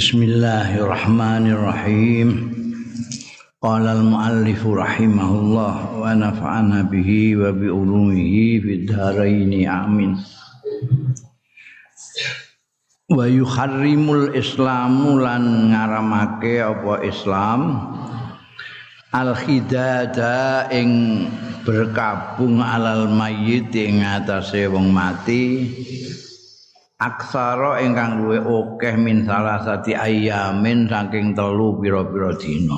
Bismillahirrahmanirrahim. Qala al-muallif rahimahullah wa nafa'ana bihi wa bi ulumihi fid dharain amin. Wa yuharrimul islamu lan ngaramake apa Islam al khidada ing berkabung alal mayyit ing atase wong mati aksara ingkang luwe akeh min salasati ayamin saking telu pira-pira dina.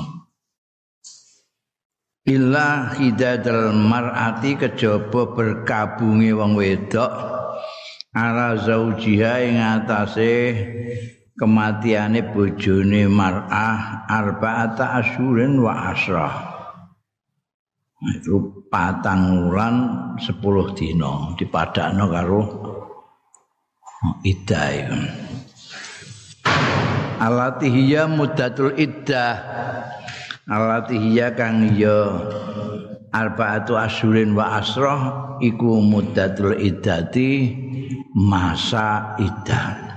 Illa hidadal mar'ati kejaba berkabunge wong wedok ala zaujiha ing atase kematiane bojone mar'ah arba'ata asyurin wa asrah. Itu patang wulan 10 dina dipadakno karo iddah itu. Alatihya muddatul iddah. Alatihya kang ya arbaatu asyurin wa asroh iku muddatul iddati masa iddah.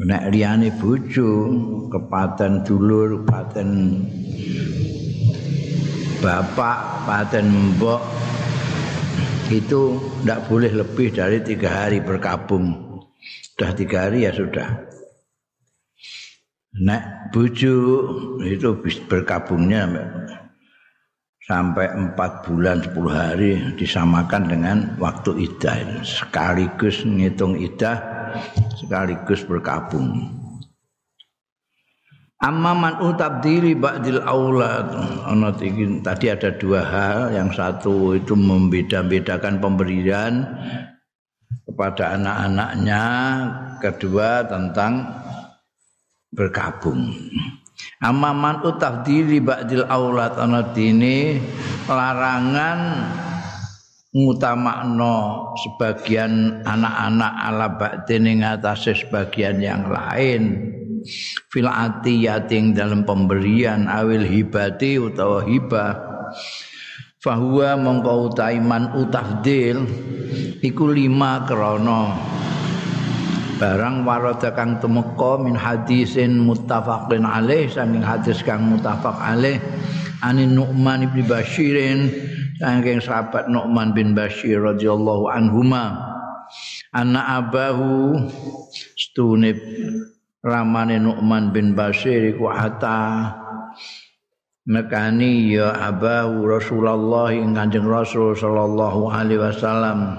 Nek liyane bojo, kepaten dulur, kepaten bapak, paten mbok itu tidak boleh lebih dari tiga hari berkabung. Sudah tiga hari ya sudah. Nek buju itu berkabungnya sampai empat bulan sepuluh hari disamakan dengan waktu idah sekaligus ngitung idah sekaligus berkabung. Amma man utabdili ba'dil aulad. Ana tadi ada dua hal, yang satu itu membeda-bedakan pemberian kepada anak-anaknya, kedua tentang berkabung. Amma man utabdili ba'dil aulad ana dini larangan ngutamakno sebagian anak-anak ala ba'din ing sebagian yang lain fil atiyating dalam pemberian awil hibati utawa hibah. Fahuwa mongko utaiman utafdil iku lima krana. Barang warada kang tumeka min hadisin muttafaqin alaih saking hadis kang muttafaq alaih anin Nu'man bin Bashirin saking sahabat Nu'man bin Bashir radhiyallahu anhuma. Anak abahu stunib ramane Nu'man bin Bashir iku ata mekani ya abahu Rasulullah ing Kanjeng Rasul sallallahu alaihi wasallam.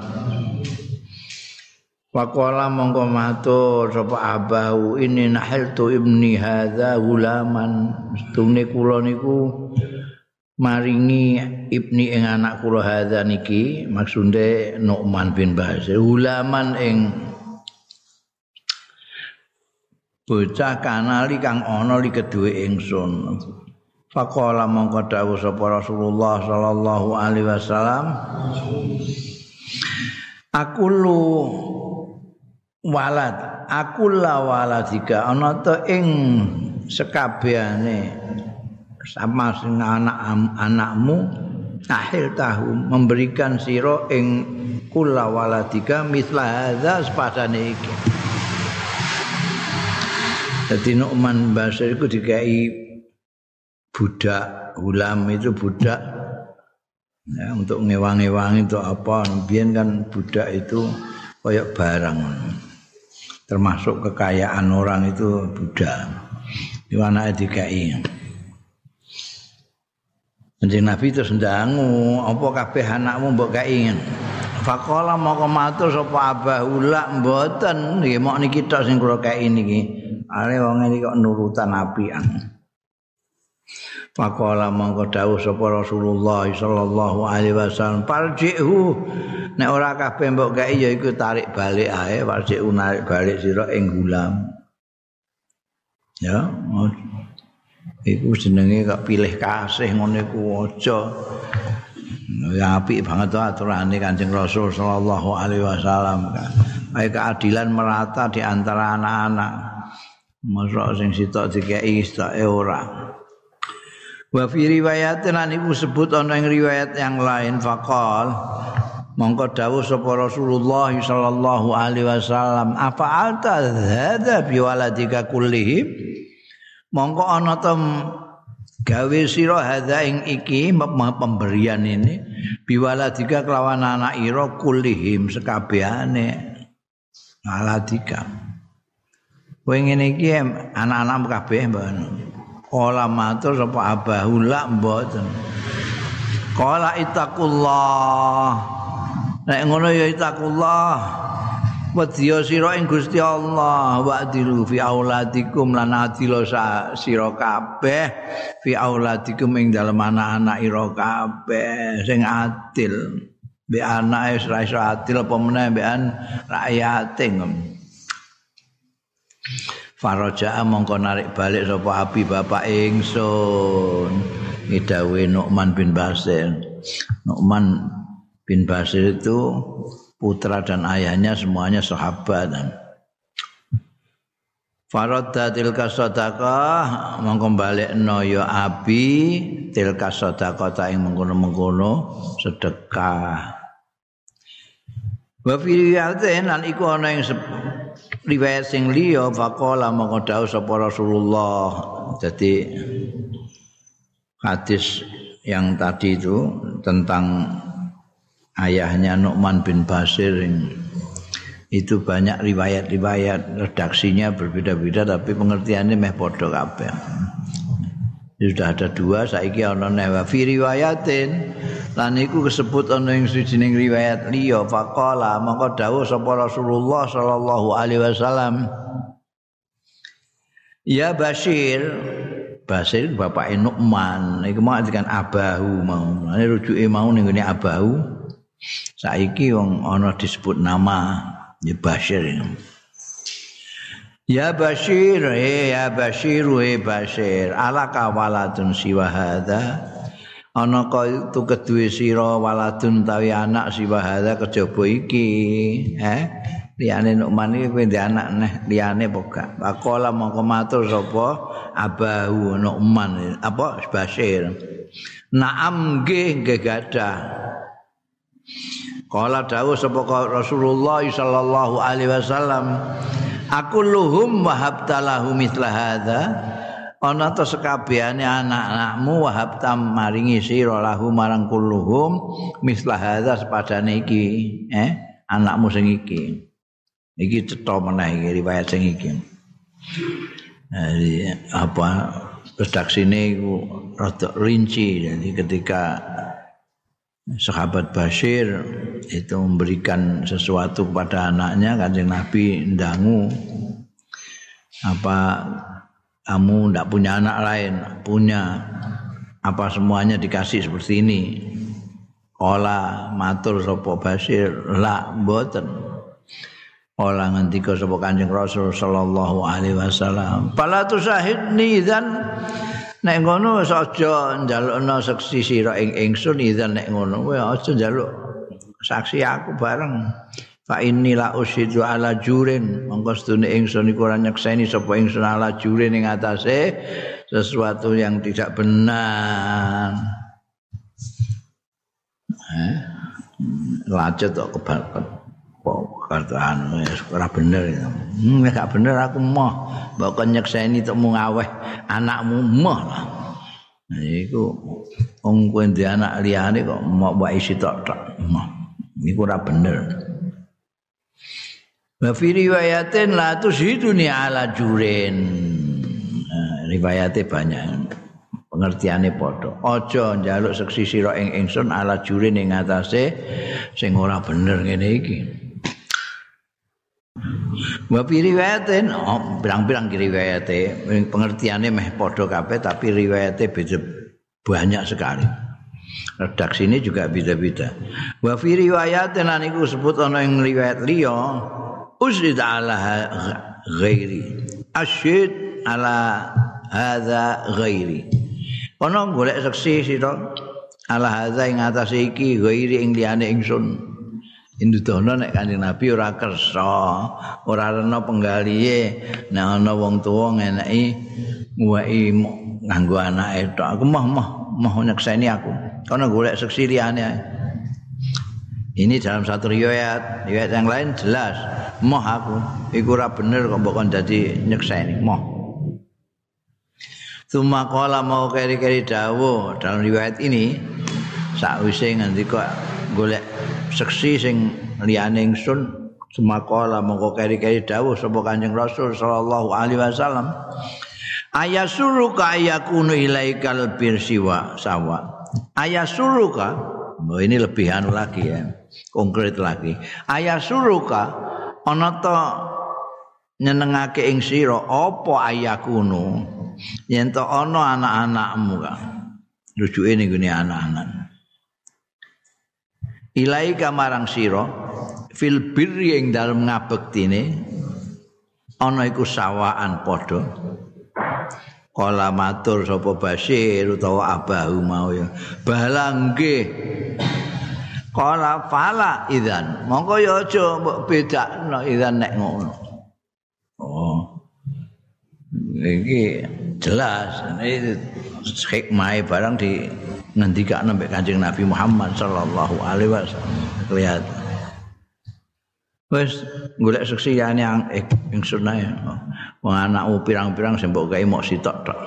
Pakola mongko matur sapa abahu? Ini nahiltu ibni hadza gulaman. Stune kula niku maringi ibni ing anak kula hadza niki maksunde Nu'man bin Bashir. Gulaman ing bocah kanali kang ana li keduwe ingsun. Faqala mongko dawuh sapa Rasulullah sallallahu alaihi wasallam aku lu walad aku la waladika. Ana to ing sekabehane sama sing anak anakmu tahil tahu memberikan sira ing kula waladika misla hadza sepadane iki Jadi Nu'man Basir itu dikai budak, ulam itu budak ya, untuk ngewang-ngewang itu apa. Biar kan budak itu kayak barang. Termasuk kekayaan orang itu budak. Di mana dikai. Kanjeng Nabi itu sendangu, apa kabeh anakmu mbok kai. Fakola mau kematur sapa abah ulak mboten nggih mok niki tok sing kula kai niki. Ale wong iki kok nurutan apian. Pakola mongko dawuh sapa Rasulullah sallallahu alaihi wasallam, "Paljihu nek ora kabeh mbok gawe ya iku tarik balik ae, paljihu narik balik sira ing gulam." Ya, iku jenenge kok pilih kasih ngene ku aja. Ya apik banget aturane Kanjeng Rasul sallallahu alaihi wasallam. Ayo keadilan merata di antara anak-anak. Masa sing sitok dikei sitoke ora. Wa fi riwayatin lan iku sebut ana ing riwayat yang lain faqal mongko dawuh sapa Rasulullah sallallahu alaihi wasallam apa alta hadza bi waladika kullihim mongko ana tem gawe sira hadza ing iki pemberian ini bi waladika kelawan anak ira kullihim sekabehane. Waladika kowe ngene iki anak-anak kabeh mbok Kala matur sapa abahula mboten. Kala itakullah. Nek ngono ya itakullah. Wedya sira ing Gusti Allah wa fi auladikum lan adilo sira kabeh fi auladikum ing dalem anak-anak ira kabeh sing adil. Be anake ora iso adil apa meneh mbekan rakyate Faraja mongko narik balik sapa api bapak ingsun. Idawe Nu'man bin Basir. Nu'man bin Basir itu putra dan ayahnya semuanya sahabat. Faradda tilka sadaqah mongko balekno ya abi tilka sadaqah ta ing mengkono-mengkono sedekah. Wa fi riwayatin lan iku ana ing riwayat sing liya faqala mongko dawuh sapa Rasulullah. Jadi hadis yang tadi itu tentang ayahnya Nu'man bin Basir itu banyak riwayat-riwayat redaksinya berbeda-beda tapi pengertiannya meh padha kabeh. Sudah ada dua saiki ana newa fi riwayatin lan iku disebut ana ing sijining riwayat liya faqala maka dawuh sapa Rasulullah sallallahu alaihi wasallam Ya Bashir Basir bapak Nu'man iku mau dengan abahu mau. Ini rujuke mau ning abahu Saiki wong ana disebut nama ya Bashir ini. Ya Bashir, eh ya Bashir, eh Bashir, ala kawalatun siwa hadha. Ana ka itu kedue sira waladun tawi anak siwa hadha kejaba iki, eh? Liyane Nu'man iki kowe anak neh liyane apa Pakola mongko matur sapa abahu Nu'man apa Bashir. Naam nggih nggih gadah. Kala dawuh sapa Rasulullah sallallahu alaihi wasallam, aku luhum wahabta lahu mithla hadza. Ana to sekabehane anak-anakmu wahabta maringi sira lahu marang kulluhum mithla hadza sepadane iki, eh? Anakmu sing iki. Iki cetha meneh iki riwayat sing iki. Apa redaksine iku rada rinci jadi ketika sahabat Bashir itu memberikan sesuatu kepada anaknya kanjeng Nabi ndangu apa kamu tidak punya anak lain? Punya. Apa semuanya dikasih seperti ini? Ola matur sopo Bashir. La boten Ola ngendika sopo kanjeng Rasul sallallahu alaihi wasallam. Pala tusahidni dan nek ngono wis aja njalukna saksi sira ing ingsun idzan nek ngono kowe aja njaluk saksi aku bareng. Fa inni la ushidu ala jurin. Monggo sedune ingsun iku ora nyekseni sapa ingsun ala jurin ing atase sesuatu yang tidak benar. Eh lacet kok kebalkan kata anu ora bener. Hmm, gak bener aku moh. Mbok nyekseni temu ngaweh anakmu moh iku wong kowe ndek anak liyane kok mau wae isi tok. Iku ora bener. Wa fi riwayatin la tusiduni ala jurin. Riwayate banyak. pengertiane padha aja njaluk seksi sira ing ingsun ala jurin ing atase sing ora bener ngene iki Wa riwayatin oh, pirang-pirang riwayate pengertiannya meh padha kabeh tapi riwayate beda banyak sekali. Redaksi ini juga beda-beda. Wa fi riwayatin lan iku sebut ana ing riwayat liya usid ala ghairi. Asyid ala hadza ghairi. Ana golek seksi sira ala hadza ing atas iki ghairi ing liyane ingsun. Indudono nek Kanjeng Nabi ora kersa, ora rena penggalihe. Nek ana wong tuwa ngeneki nguweki nganggo anake tok. Aku mah mah mah nyekseni aku. Kono golek seksi liyane. Ini dalam satu riwayat, riwayat yang lain jelas. Moh aku, iku ora bener kok mbok dadi nyekseni, moh. Tuma kala mau keri-keri dawo dalam riwayat ini sakwise ngendika golek seksi sing liyane ingsun semakala mongko keri-keri dawuh sapa Kanjeng Rasul sallallahu alaihi wasallam. Ayasuruka ayakunu ilaikal birsiwa sawa. Ayasuruka oh, ini lebih anu lagi ya konkret lagi. Ayasuruka ana to nyenengake ing sira apa ayakunu? Yen to ana anak-anakmu ka rujuke ning anak-anak ilaika marang sira fil birri ing dalem ngabektine ana iku sawaan padha. Kala matur sapa basir utawa abahu mau ya. Balangge kala fala idzan. Mongko ya aja mbok bedakno idzan nek ngono. Oh. Iki jelas. Ini hikmah barang di ngendika sampai Kanjeng Nabi Muhammad sallallahu alaihi wasallam. Lihat wis golek seksiane yang ing sunah ya. Wong anakmu pirang-pirang mbok gawe mok sitok tok.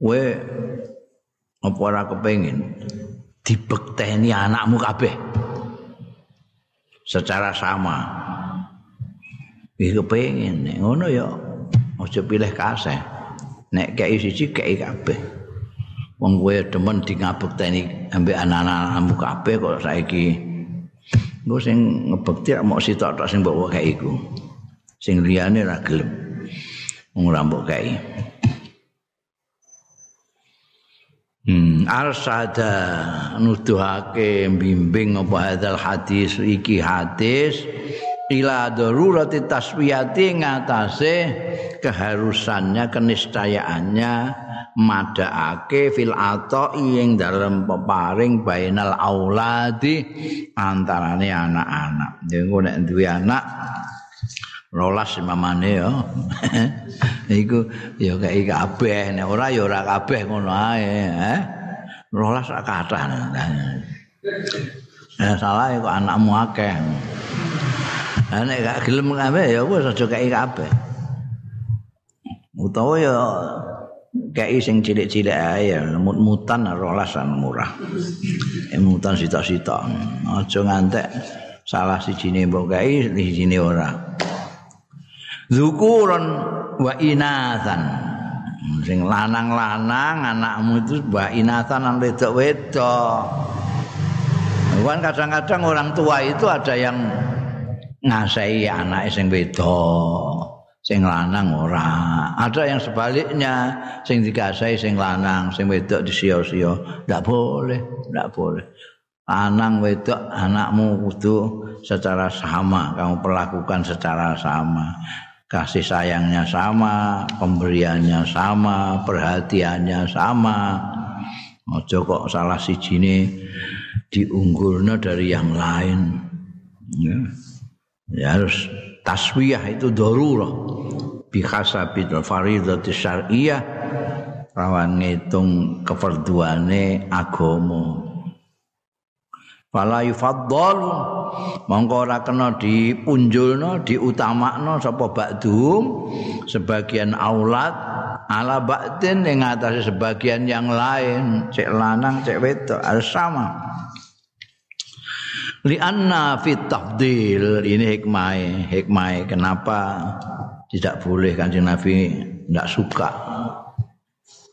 We apa ora kepengin? Dibekteni anakmu kabeh. Secara sama. Iki kepengin ngono ya aja pilih kasih. Nek kei siji kei kabeh wong kowe demen di ngabekteni ambek anak-anakmu kabeh kok saiki. Engko sing ngebekti mok sitok tok sing mbok kei iku. Sing liyane ra gelem. Wong ora mbok kei. Hmm, arsada nuduhake bimbing apa hadal hadis iki hadis. Ila darurati taswiyati ngatasé keharusannya kenistayaannya madhaake fil ata'i ing dalem peparing bainal auladi antarane anak-anak. Ya nek duwe anak rolas mamane ya. Iku ya kaya kabeh nek ora ya ora kabeh ngono ae, eh. Rolas kathah. Eh salah kok anakmu akeh. Nek gak gelem kabeh ya wis aja kaya kabeh. Utawa ya kei sing cilik-cilik ae mut-mutan rolasan murah. Mutan sita-sita. Aja ngantek salah sijine mbok kei sijine ora. Zukuron wa inathan. Sing lanang-lanang anakmu itu wa inathan lan wedok-wedok. Kan kadang-kadang orang tua itu ada yang ngasai anak sing wedok. Sing lanang ora. Ada yang sebaliknya, sing dikasai sing lanang, sing wedok disio-sio. Ndak boleh, ndak boleh. Lanang wedok anakmu kudu secara sama, kamu perlakukan secara sama. Kasih sayangnya sama, pemberiannya sama, perhatiannya sama. Ojo kok salah si jini diunggulnya dari yang lain. Ya, ya harus taswiyah itu darurah bi hasabil faridati syar'iyyah rawan ngitung kefarduane agama fala yufaddal mongko ora kena dipunjulno diutamakno sapa ba'dhum sebagian aulad ala ba'din ing atase sebagian yang lain cek lanang cek wedok harus sama. Li anna fit tafdil ini hikmah hikmah kenapa tidak boleh kanjeng Nabi tidak suka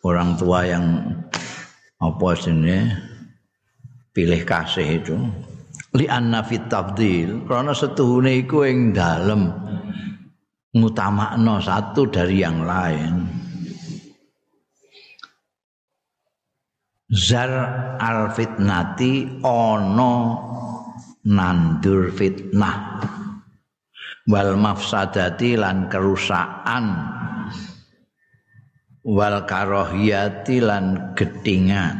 orang tua yang apa sini pilih kasih itu. Li anna fit tafdil karena setuhune iku ing dalem. Ngutamakno satu dari yang lain. Zar al fitnati ono nandur fitnah wal mafsadati lan kerusakan wal karohiyati lan getingan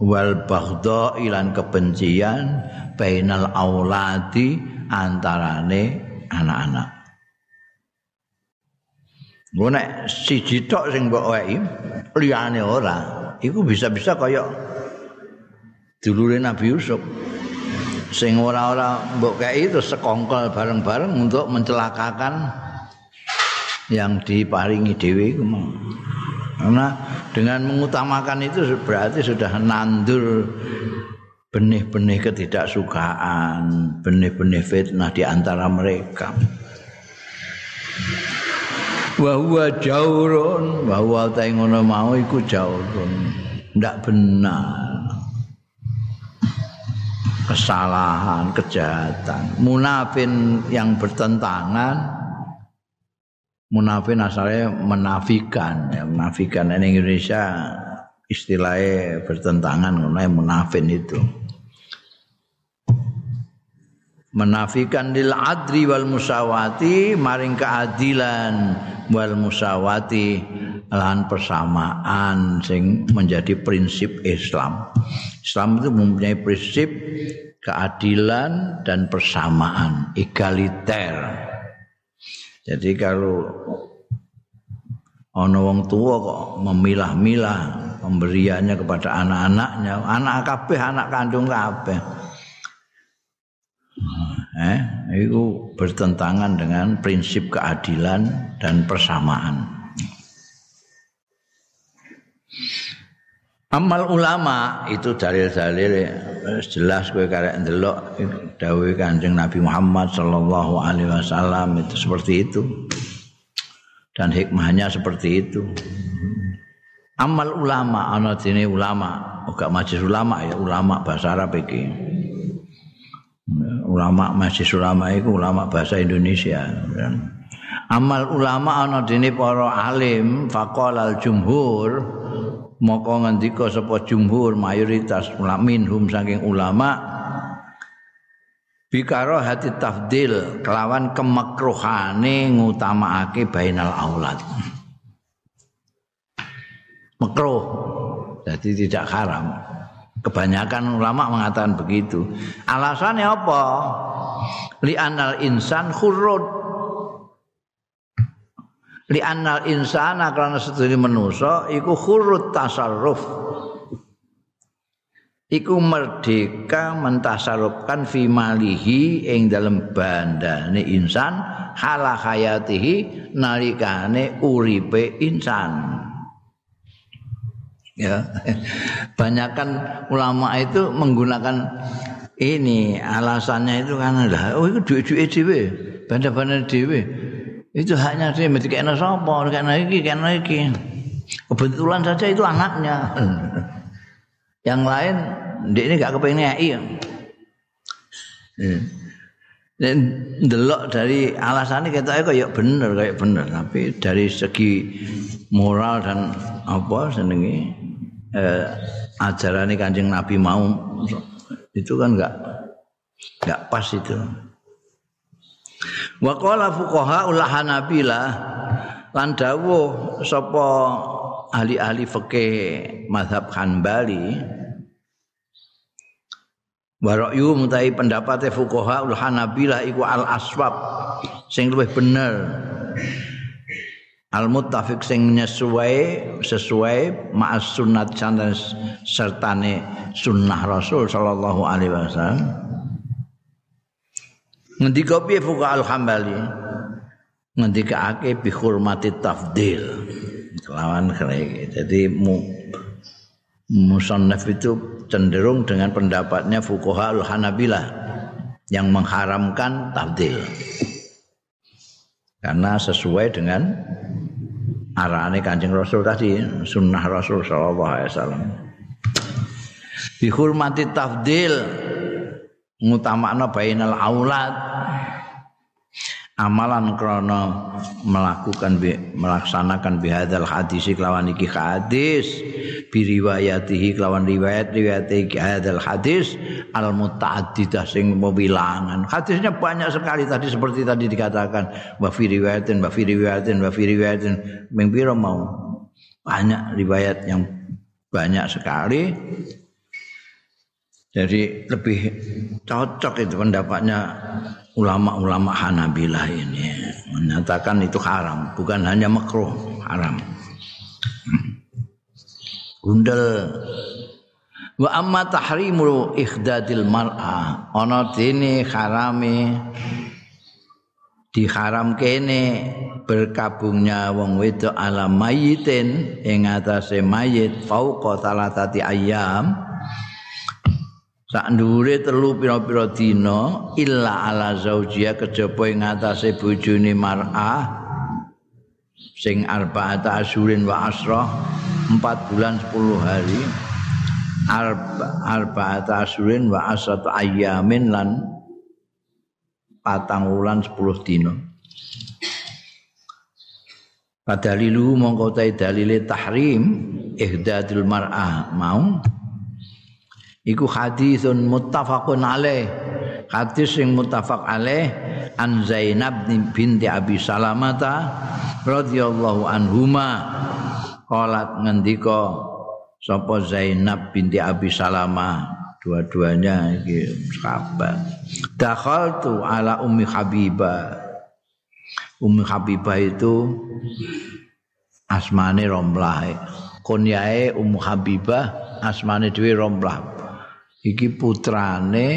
wal baghdha ilan kebencian bainal auladi antarane anak-anak Gue nek siji tok sing mbok wae liyane ora, iku bisa-bisa kaya dulure Nabi Yusuf. Sing ora-ora mbok kei terus sekongkol bareng-bareng untuk mencelakakan yang diparingi dewi karena dengan mengutamakan itu berarti sudah nandur benih-benih ketidaksukaan, benih-benih fitnah di antara mereka. Bahwa jaurun, bahwa ta ngono mau iku jaurun. Ndak benar. Kesalahan, kejahatan, munafin yang bertentangan munafin asalnya menafikan. Ya menafikan ini Indonesia istilahnya bertentangan mengenai munafin itu. Menafikan lil adri wal musawati maring keadilan wal musawati lan persamaan sing menjadi prinsip Islam. Islam itu mempunyai prinsip keadilan dan persamaan, egaliter. Jadi kalau ana wong tua kok memilah-milah pemberiannya kepada anak-anaknya, anak kabeh anak kandung kabeh. Eh, itu bertentangan dengan prinsip keadilan dan persamaan. Amal ulama itu dalil-dalil jelas kowe karek ndelok dawuh Kanjeng Nabi Muhammad sallallahu alaihi wasallam itu seperti itu. Dan hikmahnya seperti itu. Amal ulama ana dene ulama, ora majelis ulama ya ulama bahasa Arab iki. Ulama majelis ulama itu ulama bahasa Indonesia. Amal ulama ana dene para alim faqala al jumhur maka ngendika sapa jumhur mayoritas ulama minhum saking ulama bikaro hati tafdil kelawan kemakruhane ngutamakake bainal aulad. Makruh. Jadi tidak haram. Kebanyakan ulama mengatakan begitu. Alasannya apa? Li anal insan khurud li annal insana karena sedune manusa iku khurut tasarruf. Iku merdeka mentasarrufkan fi malihi ing dalem bandane insan hala hayatihi nalikane uripe insan. Ya. Banyakkan ulama itu menggunakan ini alasannya itu lah oh itu duit-duit dhewe banda-banda dhewe itu haknya dia mesti kena sapa kena iki kena iki kebetulan saja itu anaknya. Yang lain dia ini gak kepengen iya. Dan delok dari alasannya kita kayak bener kayak bener. Tapi dari segi moral dan apa senengi eh, ajaran kanjeng nabi mau itu kan nggak nggak pas itu Wa qala fuqaha ul Hanabilah lan dawuh sapa ahli-ahli fikih mazhab Hanbali. Wa ra'yu mutai pendapate fuqaha ul Hanabilah iku al aswab sing luwih bener. Al muttafiq sing sesuai sesuai ma'as sunnat sertane sunnah Rasul sallallahu alaihi wasallam ngendika piye fuqa al hambali ngendikake bi hurmati tafdil. Kelawan kene jadi mu musannaf itu cenderung dengan pendapatnya fuqaha al hanabilah yang mengharamkan tafdil. Karena sesuai dengan arahan kanjeng rasul tadi sunnah rasul sallallahu alaihi wasallam. Dihormati tafdil ngutamakna bainal aulad. Amalan krono melakukan melaksanakan bihadal hadis kelawan iki hadis. Biriwayatihi kelawan riwayat riwayat iki hadal hadis. Al mutaaddidah sing bilangan hadisnya banyak sekali tadi seperti tadi dikatakan. Wa fi riwayatin wa fi riwayatin wa fi riwayatin. Mau? Banyak riwayat yang banyak sekali jadi lebih cocok itu pendapatnya ulama-ulama Hanabilah ini menyatakan itu haram, bukan hanya makruh, haram. Gundel. wa amma tahrimu ikhdadil mar'a ana dene harame diharam kene berkabungnya wong wedok ala mayitin ing atase mayit fauqa salatati ayam sak ndure telu pira-pira dina illa ala zaujia kejaba ing atase bojone mar'ah sing arba'ata asyurin wa asra 4 bulan 10 hari arba'ata asyurin wa asratu ayyamin lan patang wulan 10 dina. Padalilu mongko ta dalile tahrim ihdadul mar'ah mau iku hadisun muttafaqun alaih. Hadis sing muttafaq alaih an Zainab binti Abi Salamata radhiyallahu anhuma. Qalat ngendika sapa Zainab binti Abi Salamah dua-duanya iki sahabat. Dakhaltu ala ummi habibah ummi habibah itu asmane romlah kunyae ummu habibah asmane dhewe romlah iki putrane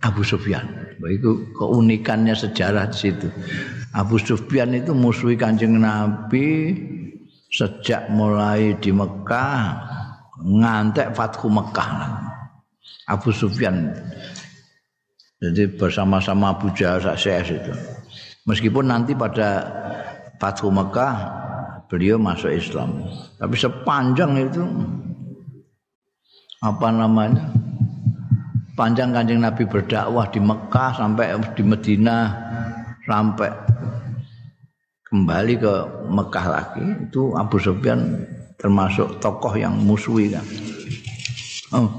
Abu Sufyan itu keunikannya sejarah di situ Abu Sufyan itu musuhi kanjeng Nabi sejak mulai di Mekah ngantek Fathu Mekah Abu Sufyan. Jadi bersama-sama Abu Jahal sukses itu. Meskipun nanti pada Fathu Mekah beliau masuk Islam. Tapi sepanjang itu apa namanya? Panjang kanjeng Nabi berdakwah di Mekah sampai di Medina sampai kembali ke Mekah lagi. Itu Abu Sufyan termasuk tokoh yang musuhi kan. Oh,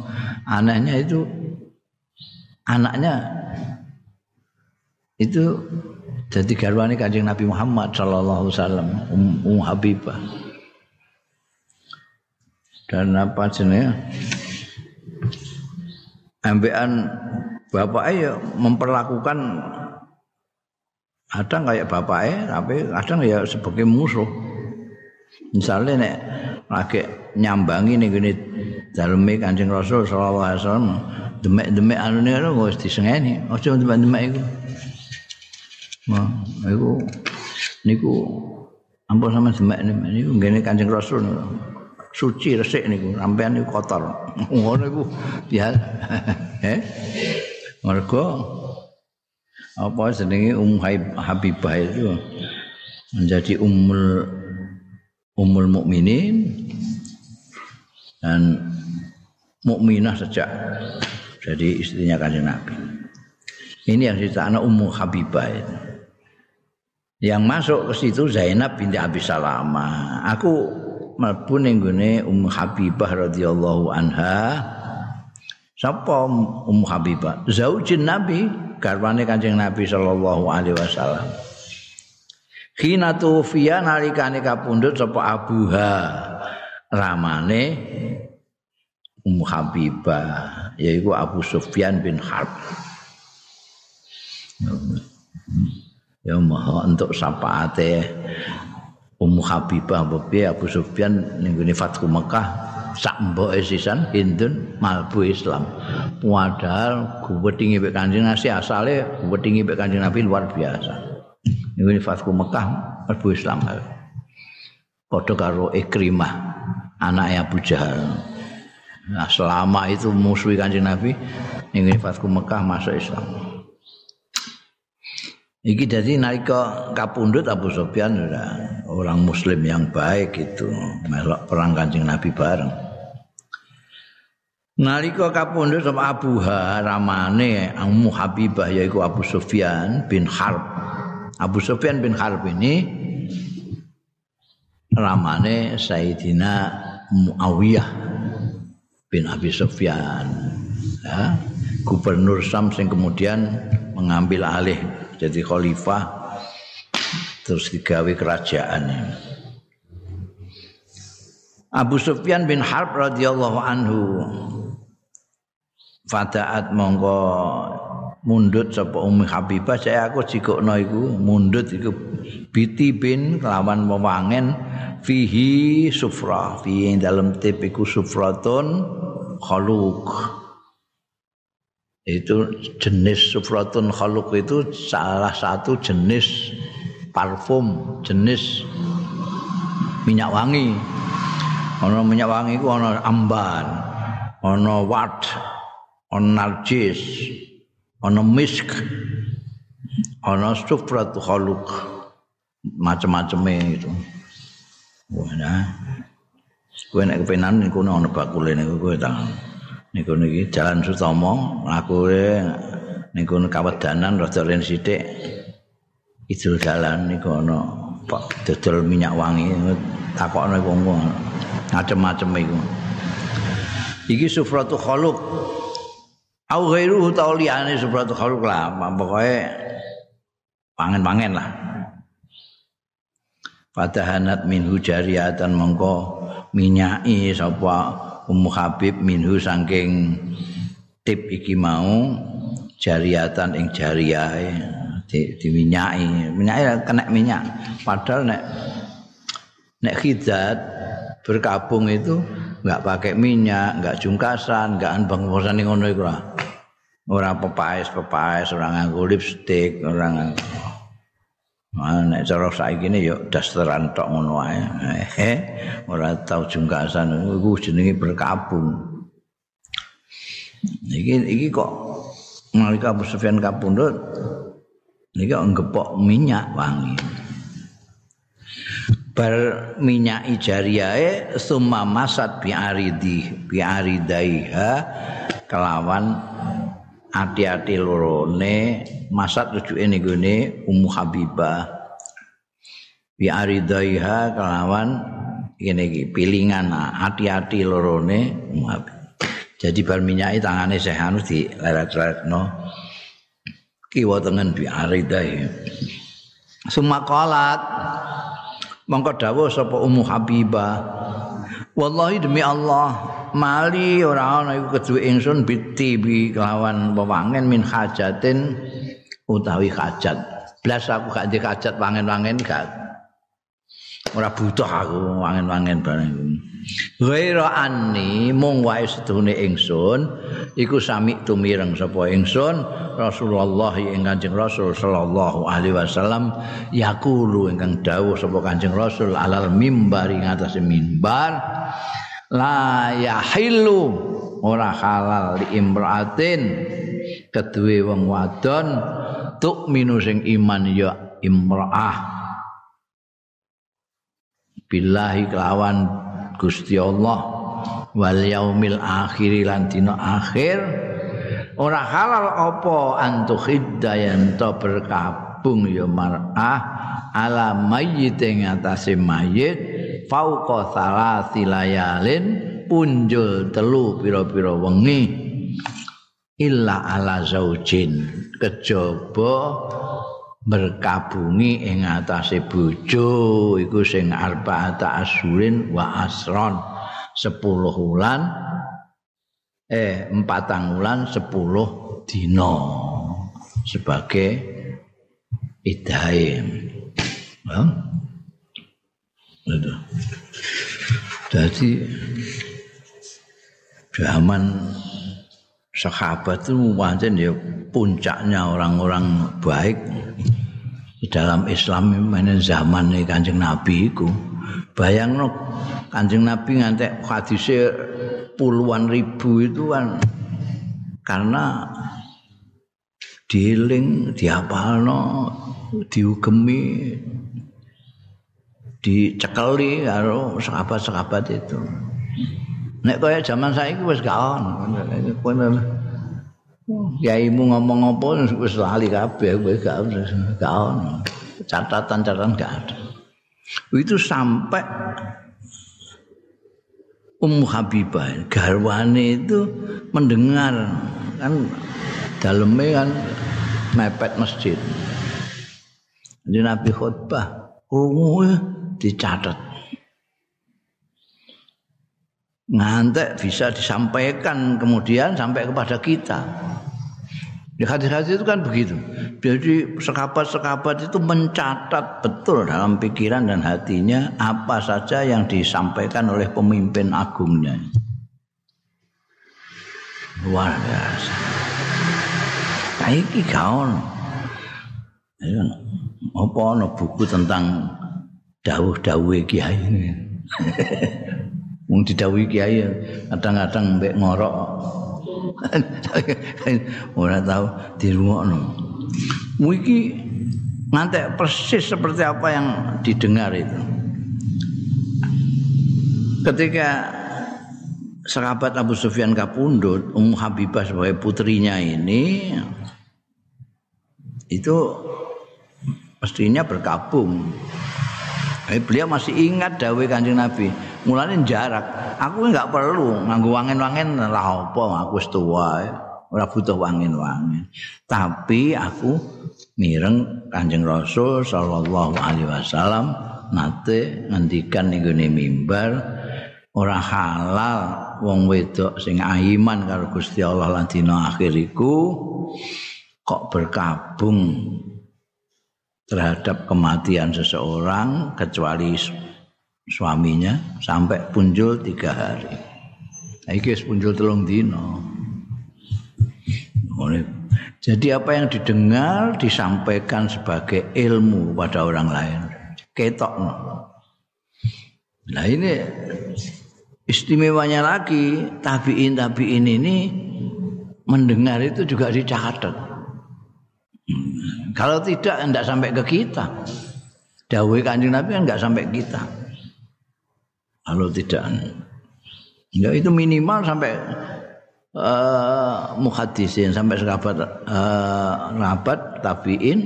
anehnya itu anaknya itu jadi garwane kanjeng Nabi Muhammad Shallallahu Alaihi Wasallam um, um Habibah. Dan apa jenis ambekan bapake ya memperlakukan kadang kayak bapake tapi kadang ya sebagai musuh. Misalnya nek lagi nyambangi nih gini dalami kancing rasul sallallahu alaihi wasallam demek demek anu nih lo gue disengeni. Oh cuma demek demek itu nah itu niku ampun sama demek demek niku gini kancing rasul nih suci resik niku sampean niku kotor ngono iku ya eh mergo apa jenenge Um Habibah itu menjadi umul umul mukminin dan mukminah sejak jadi istrinya kanjeng Nabi. Ini yang cerita anak Ummu Habibah itu. Yang masuk ke situ Zainab binti Abi Salama. Aku mlebu ning gone Ummu Habibah radhiyallahu anha. Sapa Ummu Habibah? Zaujin Nabi, garwane Kanjeng Nabi sallallahu alaihi wasallam. Khina tufiya nalikane kapundhut sapa Abuha ramane Ummu Habibah yaitu Abu Sufyan bin Harb. Ya maha untuk syafaate Ummu Habibah bebi Abu Sufyan ning Fathu Mekah sak mboke sisan Hindun malbu Islam. Padahal guwetingi mek Kanjeng Nabi asale guwetingi mek Kanjeng Nabi luar biasa. Ning Fathu Mekah malbu Islam. Padha karo Ikrimah anaknya Abu Jahal. Nah, selama itu musuhi kanjeng Nabi ini Fatku Mekah masuk Islam. Iki jadi nalika kapundut Abu Sufyan orang muslim yang baik itu melok perang kanjeng Nabi bareng. Nalika kapundut sama Abu Ha ramane Ummu Habibah yaitu Abu Sufyan bin Harb. Abu Sufyan bin Harb ini ramane Sayyidina Muawiyah bin Abi Sufyan ya, gubernur Sam yang kemudian mengambil alih jadi khalifah terus digawe kerajaan. Abu Sufyan bin Harb radhiyallahu anhu fadaat mongko mundut sapa Ummi Habibah. Saya aku jikokno iku mundut iku biti bin kelawan wewangen fihi sufra. Fi dalam tip iku sufratun khaluk itu jenis sufratun khaluk itu salah satu jenis parfum jenis minyak wangi. Ana minyak wangi iku ana ambar ana wat ana narjis ana misk ana sufratu khaluk macam-macam itu. Wah nah. Kowe nek kepenan niku ana bakule niku kowe tak niku niki jalan Sutomo aku niku kawedanan rada len sithik. Idul jalan niku ana pak dodol minyak wangi takokno wong macam-macam iku. Iki sufratu khaluk. Au ghairu ta liyane sufratu khaluk lah pokoke pangen-pangen lah. Fatahanat minhu jariyatan mongko minyai sapa Ummu Habib minhu saking tip iki mau jariatan ing jariyahe di, diminyai minyai kena minyak. Padahal nek nek khidat berkabung itu enggak pakai minyak enggak jungkasan enggak anbang ngono iku ora pepaes pepaes ora nganggo lipstick ora nganggo Nah, nek cara saiki ne yo dasteran tok ngono wae. Eh, ora tau jungkasan iku jenenge berkabung. Iki iki kok nalika Abu Sufyan kapundhut niki ngepok minyak wangi. Bar minyak ijariyae summa masat bi aridi bi aridaiha kelawan ati-ati lorone masat rujuke niku ne Ummu Habibah. Bi aridaiha kelawan ngene iki pilingan. Ati-ati lorone jadi bar minyaki tangane Syekh Anu di leret-leretno kiwa tengen bi aridai sumakolat mongko dawuh sapa Ummu Habibah. Wallahi demi Allah mali ora ana iku keduwe ingsun bitibi kelawan wewangen min hajatin utawi hajat. Blas aku gak ndek hajat wangen-wangen gak. Ora butuh aku wangen-wangen bareng Ghaira anni mung wae sedune ingsun iku sami tumireng sapa ingsun Rasulullah ing Kanjeng Rasul sallallahu alaihi wasallam yaqulu ingkang dawuh sapa Kanjeng Rasul alal mimbar ing atase mimbar la yahillu. Ora halal li imraatin. Kedue wong wadon tuk minu sing iman ya imraah. Billahi kelawan Gusti Allah wal yaumil akhir lan dina akhir. Ora halal apa antu khiddayan to berkabung ya mar'ah ala mayyit ing atase mayit fauqa salasi layalin punjul telu pira-pira wengi. Illa ala zaujin. Kejaba berkabungi ing atase bojo iku sing arba'ata asyurin wa asron. 10 wulan eh empatang wulan 10 dina. Sebagai idahe ya. Jadi zaman sahabat itu wajan ya puncaknya orang-orang baik di dalam Islam ini zaman ini kanjeng Nabi itu bayang no kanjeng Nabi ngantek hadisnya puluhan ribu itu kan karena diiling diapalno diugemi dicekeli karo sahabat-sahabat itu. Nek kaya zaman saiki wis gak ono. Yaimu ngomong apa wis lali kabeh wis gak gak ono. Catatan-catatan gak ada. Itu sampai Ummu Habibah garwane itu mendengar kan dalamnya kan mepet masjid. Jadi Nabi khutbah, krungu dicatat. Ngantek bisa disampaikan kemudian sampai kepada kita. Di hadis-hadis itu kan begitu. Jadi sekabat-sekabat itu mencatat betul dalam pikiran dan hatinya apa saja yang disampaikan oleh pemimpin agungnya. luar biasa iki gaon apa ana buku tentang dawuh-dawuh kiai ini? Wong didhawuhi kiai kadang-kadang mbek ngorok. Ora tahu dirungokno. Iki ngantek persis seperti apa yang didengar itu. Ketika sahabat Abu Sufyan kapundut Ummu Habibah sebagai putrinya ini itu mestinya berkabung Eh, beliau masih ingat dawe kanjeng Nabi. Mulanya jarak. Aku nggak perlu nganggu wangen-wangen lah apa. Aku setua. Ora butuh wangen-wangen. Tapi aku mireng kanjeng Rasul Sallallahu Alaihi Wasallam nate ngendikan ning mimbar ora halal wong wedok sing aiman karo Gusti Allah lan dina akhir iku kok berkabung terhadap kematian seseorang kecuali suaminya sampai punjul tiga hari. Iki punjul telung dino. Jadi apa yang didengar disampaikan sebagai ilmu pada orang lain. Ketok. Nah ini istimewanya lagi tabiin tabiin ini mendengar itu juga dicatat. Kalau tidak tidak sampai ke kita. Dawai kanjeng Nabi kan nggak sampai kita. Kalau tidak, ya itu minimal sampai uh, muhadisin sampai sekabat uh, rabat tabiin,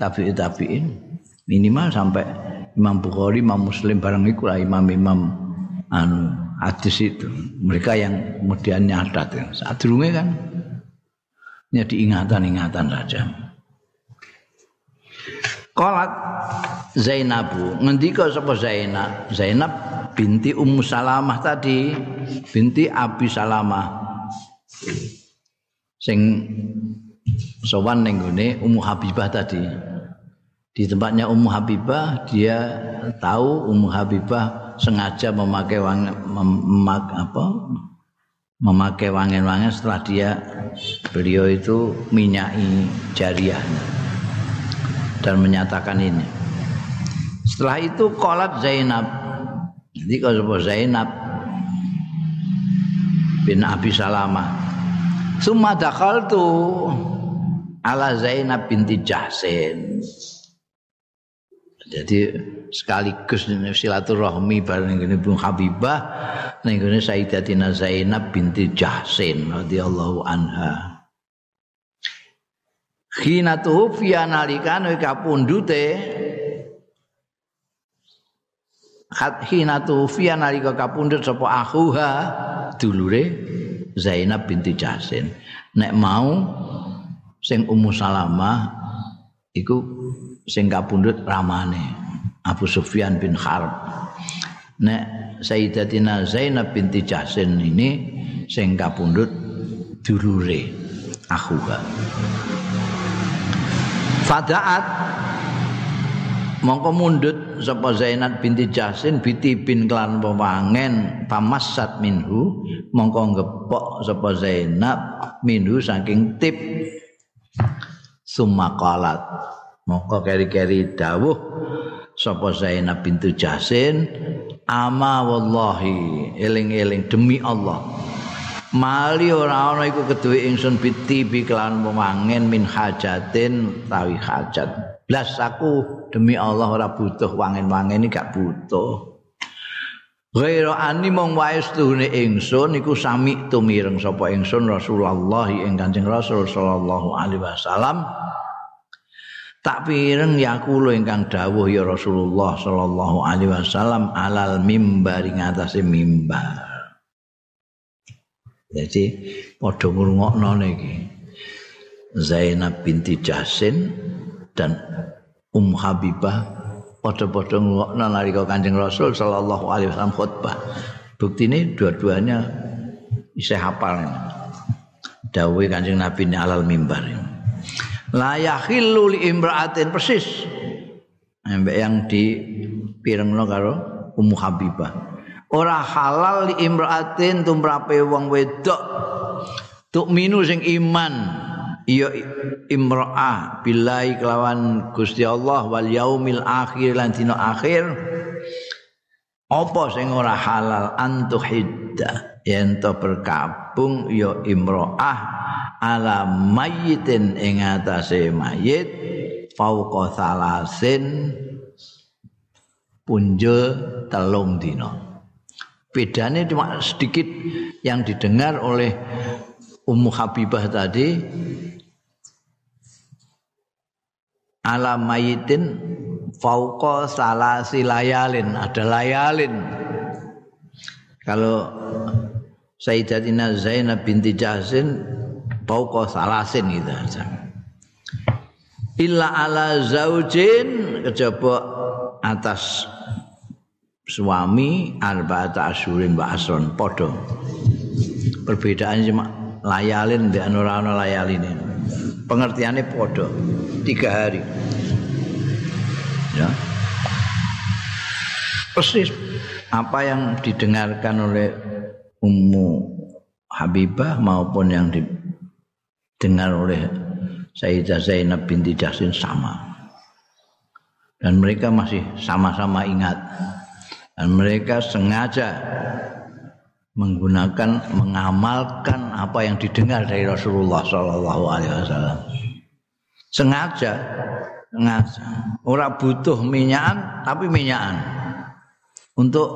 tabiin tabiin minimal sampai Imam Bukhari, Imam Muslim barang itu lah imam-imam anu hadis itu. Mereka yang kemudian nyatat saat kan ini diingatan-ingatan saja. Kolat Zainabu ngendika sapa Zainab? Zainab binti Ummu Salamah tadi binti Abi Salamah. Sing sowan ning Ummu Habibah tadi. Di tempatnya Ummu Habibah dia tahu Ummu Habibah sengaja memakai wang, memak, apa memakai wangen-wangen setelah dia beliau itu minyai jariahnya dan menyatakan ini. Setelah itu kolat Zainab. Jadi kalau Zainab bin Abi Salamah. Summa tu ala Zainab binti Jahsin. Jadi sekaligus silaturahmi bareng ini Bung Habibah ning ngene Sayyidatina Zainab binti Jahsin radhiyallahu anha. Khina tufiya nalikane kapundute Khat hina tufiya nalika kapundhut sapa akhuha dulure Zainab binti Jahsin. Nek mau sing Ummu Salamah iku sing kapundhut ramane Abu Sufyan bin Harb. Nek Sayyidatina Zainab binti Jahsin ini sing kapundhut dulure akhuha. Fadaat mongko mundut sapa Zainab binti Jahsin binti bin klan pewangen pamassat minhu mongko ngepok sapa Zainab minhu saking tip summa qalat mongko keri-keri dawuh. Sapa Zainab binti Jahsin ama wallahi eling-eling demi Allah. Mali ora ana iku keduwe ingsun biti biklan pemangen min hajatin tawi hajat. Blas aku demi Allah ora butuh wangen-wangen iki gak butuh. Ghaira ani mong wae stune ingsun iku sami tumireng sapa ingsun Rasulullah ing Kanjeng Rasul sallallahu alaihi wasallam tak pireng yakulo ingkang dawuh ya Rasulullah sallallahu alaihi wasallam alal mimbar ing atase mimbar. Jadi padha ngrungokno niki. Zainab binti Jasin dan Um Habibah padha-padha ngrungokno nalika Kanjeng Rasul sallallahu alaihi wasallam khutbah. Bukti ini dua-duanya isih hafal. Dawuh Kanjeng Nabi alal mimbar. Ini. La yakhillu li imra'atin persis. Ambek yang di pirengno karo Ummu Habibah. Ora halal li imra'atin tumrape wong wedok. Minu sing iman ya imra'ah billahi kelawan Gusti Allah wal yaumil akhir lan dina akhir. Apa sing ora halal antuhidda yen to berkabung ya imra'ah ala mayyitin ing atase mayit fauqa salasin punjul telung dina. Bedanya cuma sedikit yang didengar oleh Ummu Habibah tadi ala mayitin fauqa salasi layalin ada layalin. Kalau Sayyidatina Zainab binti Jahsin fauqa salasin gitu illa ala zaujin kejaba atas suami arba'ata asyurin wa asron podo perbedaan cuma layalin di ora ana layaline. Pengertiannya podo tiga hari. Ya. Persis apa yang didengarkan oleh Ummu Habibah maupun yang didengar oleh Sayyidah Zainab binti Jasin sama. Dan mereka masih sama-sama ingat. Dan mereka sengaja menggunakan mengamalkan apa yang didengar dari Rasulullah Shallallahu Alaihi Wasallam sengaja sengaja orang butuh minyakan tapi minyakan untuk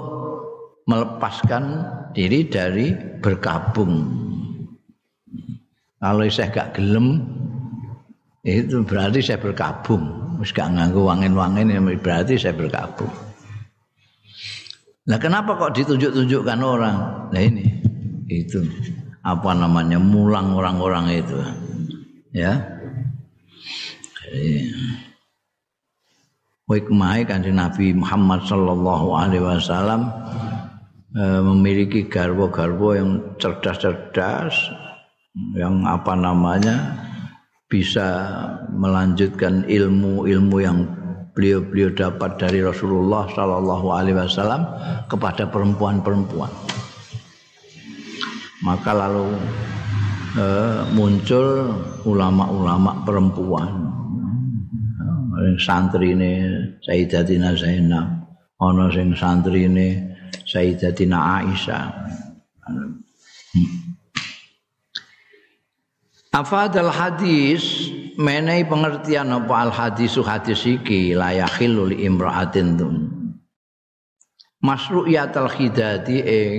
melepaskan diri dari berkabung kalau saya gak gelem itu berarti saya berkabung wis gak nganggo wangin-wangin berarti saya berkabung Nah kenapa kok ditunjuk-tunjukkan orang? Nah ini itu apa namanya mulang orang-orang itu, ya. Hikmah kan Nabi Muhammad Sallallahu Alaihi Wasallam eh, memiliki garwo-garwo yang cerdas-cerdas, yang apa namanya bisa melanjutkan ilmu-ilmu yang beliau-beliau dapat dari Rasulullah Shallallahu Alaihi Wasallam kepada perempuan-perempuan. Maka lalu eh, muncul ulama-ulama perempuan. Santri ini Sayyidatina Zainab, ono sing santri ini Sayyidatina Aisyah. Afadal hadis menai pengertian apa al hadisu hadis iki layakhillu li imra'atin tun masru'iyatul khidati ing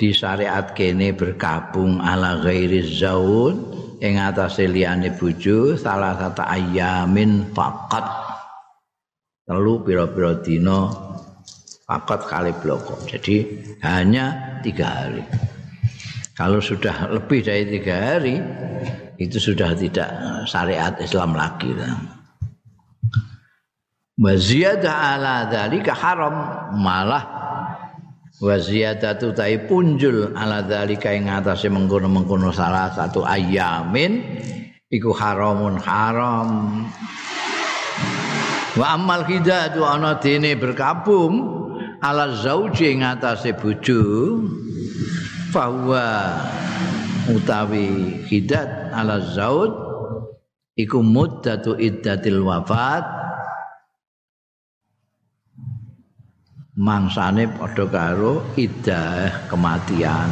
disyariat kene berkabung ala ghairi zaud ing atase liyane bojo salah satu ayamin faqat. Telu pira-pira dina faqat kali bloko jadi hanya tiga hari kalau sudah lebih dari tiga hari itu sudah tidak syariat Islam lagi. Wa ziyadah ala dzalika haram malah wa ziyadatu tai punjul ala dzalika ing atase mengkono-mengkono salah satu ayamin iku haramun haram. Wa amal hidatu ana dene berkabung ala zauji ing atase bojo fahuwa utawi hidat ala zaud iku muddatu iddatil wafat. Mangsane padha karo iddah kematian.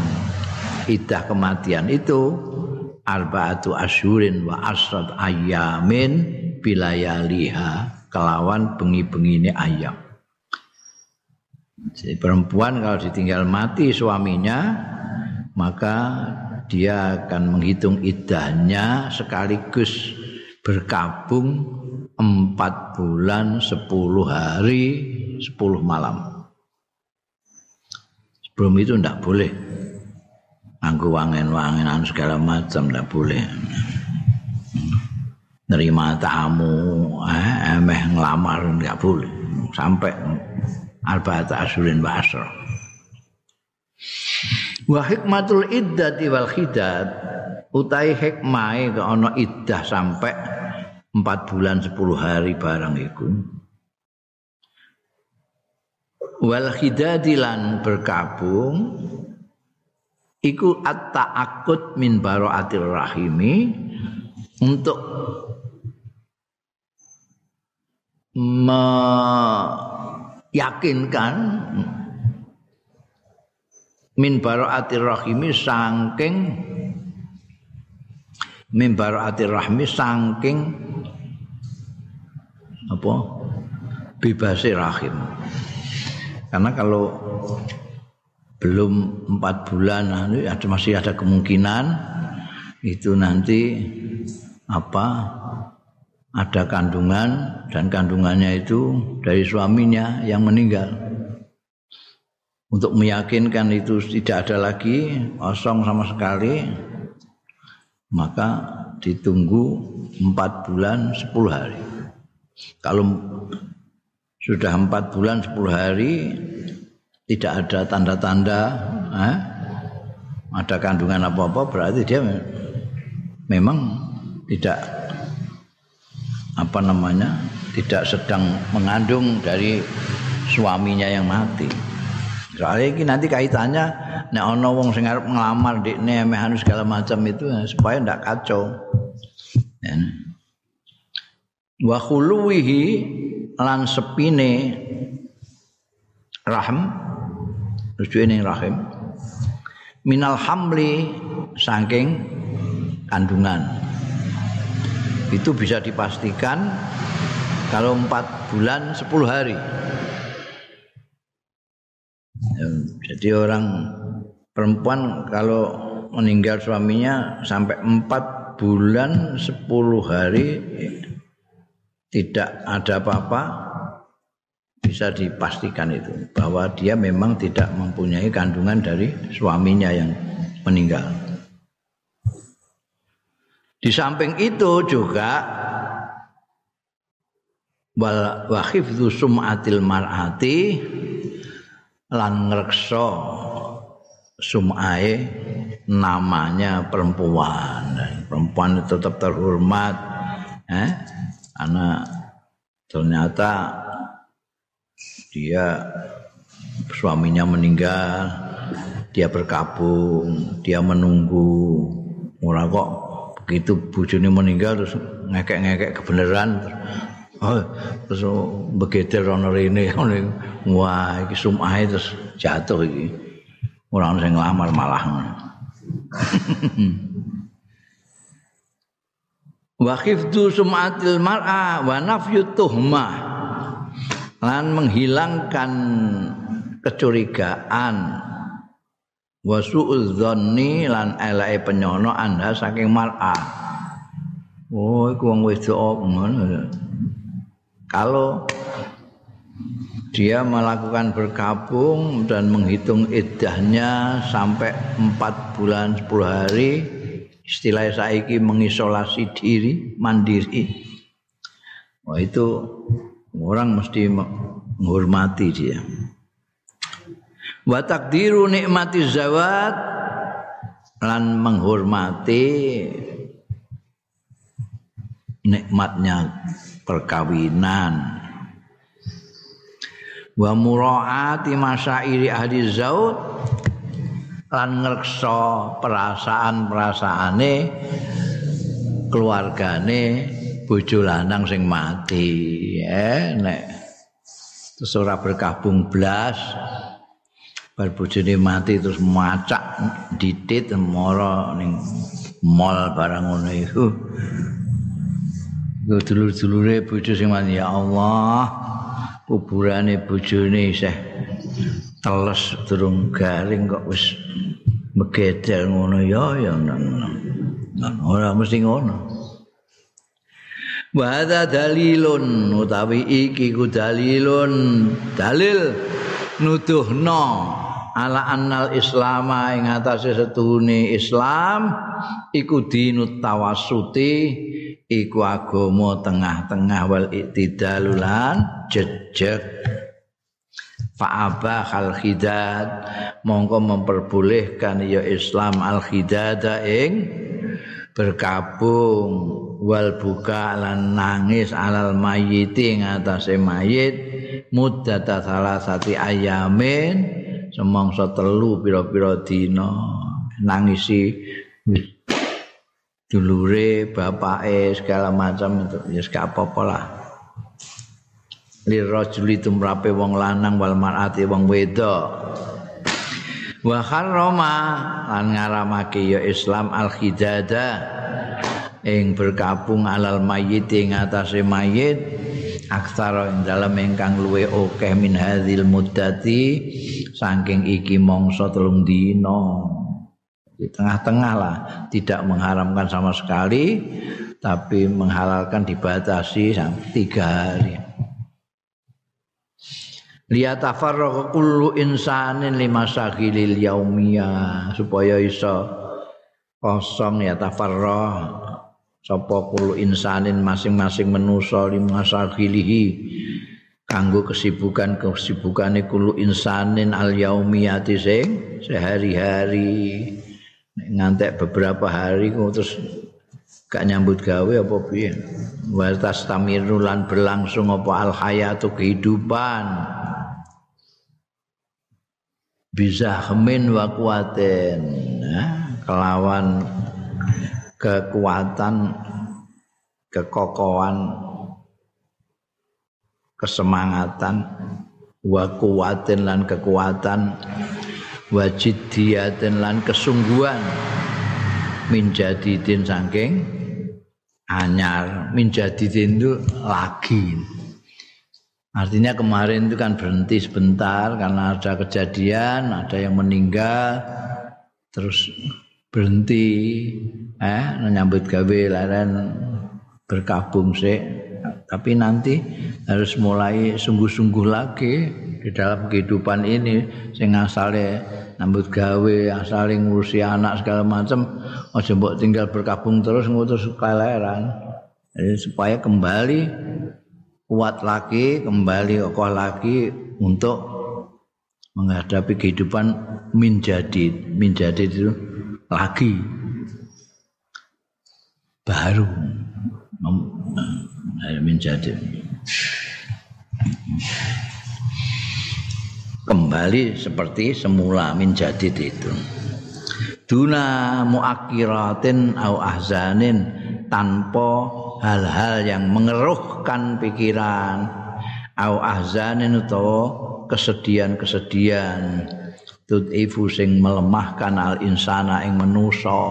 Iddah kematian itu arbaatu asyurin wa asrat ayamin bilayaliha kelawan bengi-bengine ayam. Jadi perempuan kalau ditinggal mati suaminya maka dia akan menghitung idahnya sekaligus berkabung empat bulan sepuluh hari sepuluh malam. Sebelum itu tidak boleh. Anggu wangen-wangenan segala macam tidak boleh. Nerima tamu, eh, emeh ngelamar tidak boleh. Sampai arba'at asurin basro. Wa hikmatul iddati wal khidat utai hikmahe ke ana iddah sampai 4 bulan 10 hari barang iku. Wal khidadi lan berkabung iku at-ta'aqqud min baraatir rahimi untuk meyakinkan min baraatir rahimi saking min baraatir rahmi saking apa? Bebas rahim. Karena kalau belum empat bulan ada masih ada kemungkinan itu nanti apa? Ada kandungan dan kandungannya itu dari suaminya yang meninggal untuk meyakinkan itu tidak ada lagi kosong sama sekali maka ditunggu empat bulan sepuluh hari kalau sudah empat bulan sepuluh hari tidak ada tanda-tanda eh, ada kandungan apa-apa berarti dia memang tidak apa namanya tidak sedang mengandung dari suaminya yang mati. Soalnya ini nanti kaitannya nek ana wong sing arep nglamar mehan segala macam itu ya, supaya ndak kacau. Ya. Wa lan sepine rahm rujuk ning rahim minal hamli saking kandungan itu bisa dipastikan kalau empat bulan sepuluh hari jadi orang perempuan kalau meninggal suaminya sampai empat bulan sepuluh hari tidak ada apa-apa bisa dipastikan itu bahwa dia memang tidak mempunyai kandungan dari suaminya yang meninggal. Di samping itu juga wal wahifdzu sum'atil mar'ati lan ngrekso sum'ae namanya perempuan. Perempuan tetap terhormat eh karena ternyata dia suaminya meninggal dia berkabung dia menunggu ora kok begitu bojone meninggal terus ngekek-ngekek kebenaran oh, terus begitu rono rene wah iki sumahe terus jatuh iki. Ora ono sing nglamar malah wa khiftu sum'atil mar'a wa nafyu tuhmah lan menghilangkan kecurigaan. Wa suudzanni lan elake penyono anda saking mar'a. Oh iku wong wedok ngono kalau dia melakukan berkabung dan menghitung iddahnya sampai empat bulan sepuluh hari istilah saiki mengisolasi diri mandiri. Wah itu orang mesti menghormati dia. Wa takdiru nikmati zawat lan menghormati nikmatnya perkawinan. Wa muraati masyairi ahli zaud lan ngrekso perasaan-perasaane keluargane bojo lanang sing mati eh nek. Terus ora berkabung blas bar bojone mati terus macak ditit moro ning mall barang ngono iku Gue dulur-dulure bojo sing mati ya Allah kuburane bojone isih teles durung garing kok wis megedel ngono. Ya ya ora mesti ngono. Wa dalilun utawi iki ku dalilun. Dalil nuduhno ala annal islama ing atase setune islam iku dinut tawassuti iku agama tengah-tengah wal iktidalulan jejeg. Fa'aba khal khidad mongko memperbolehkan ya Islam al khidada ing berkabung. Wal buka lan nangis alal mayiti ngatasé mayit. Muddata salah sati ayamin. Semangsa telu pira-pira dina. Nangisi dulure bapake segala macam itu. Ya gak apa-apa lah. Lirajuli tumrape wong lanang wal mar'ati wong wedok. Wa harrama lan ngaramake ya Islam al khidada ing berkabung alal mayit ing atase mayit. Aksara ing dalam ingkang luwe akeh min hadzal muddati saking iki mongso telung dina di tengah-tengah lah. Tidak mengharamkan sama sekali tapi menghalalkan dibatasi sampai tiga hari. Lihat tafarraq kullu insanin lima sahilil yaumiyah. Supaya iso kosong ya tafarraq sapa kullu insanin masing-masing manusa lima sahilihi. Kanggo kesibukan kesibukane kullu insanin al yaumiyati sing sehari-hari ngantek beberapa hari terus gak nyambut gawe apa piye? Wa tastamiru lan berlangsung apa al hayatu kehidupan. Bisa hemin wa kuatin kelawan kekuatan kekokohan kesemangatan wa kuatin lan kekuatan wajidiyatin lan kesungguhan. Minjadidin saking anyar. Minjadidin itu lagi. Artinya kemarin itu kan berhenti sebentar karena ada kejadian ada yang meninggal terus berhenti eh menyambut gawe lain berkabung sih tapi nanti harus mulai sungguh-sungguh lagi di dalam kehidupan ini sing asale nambut gawe asale ngurusi anak segala macam aja mbok tinggal berkabung terus ngutus kaleran jadi supaya kembali kuat lagi kembali kokoh lagi untuk menghadapi kehidupan menjadi menjadi itu lagi. Baru. Menjadi kembali seperti semula menjadi itu. Duna muakiratin au ahzanin tanpa hal-hal yang mengeruhkan pikiran. Au ahzanin utawa kesedihan-kesedihan. Tud'ifu sing melemahkan al insana ing manusa.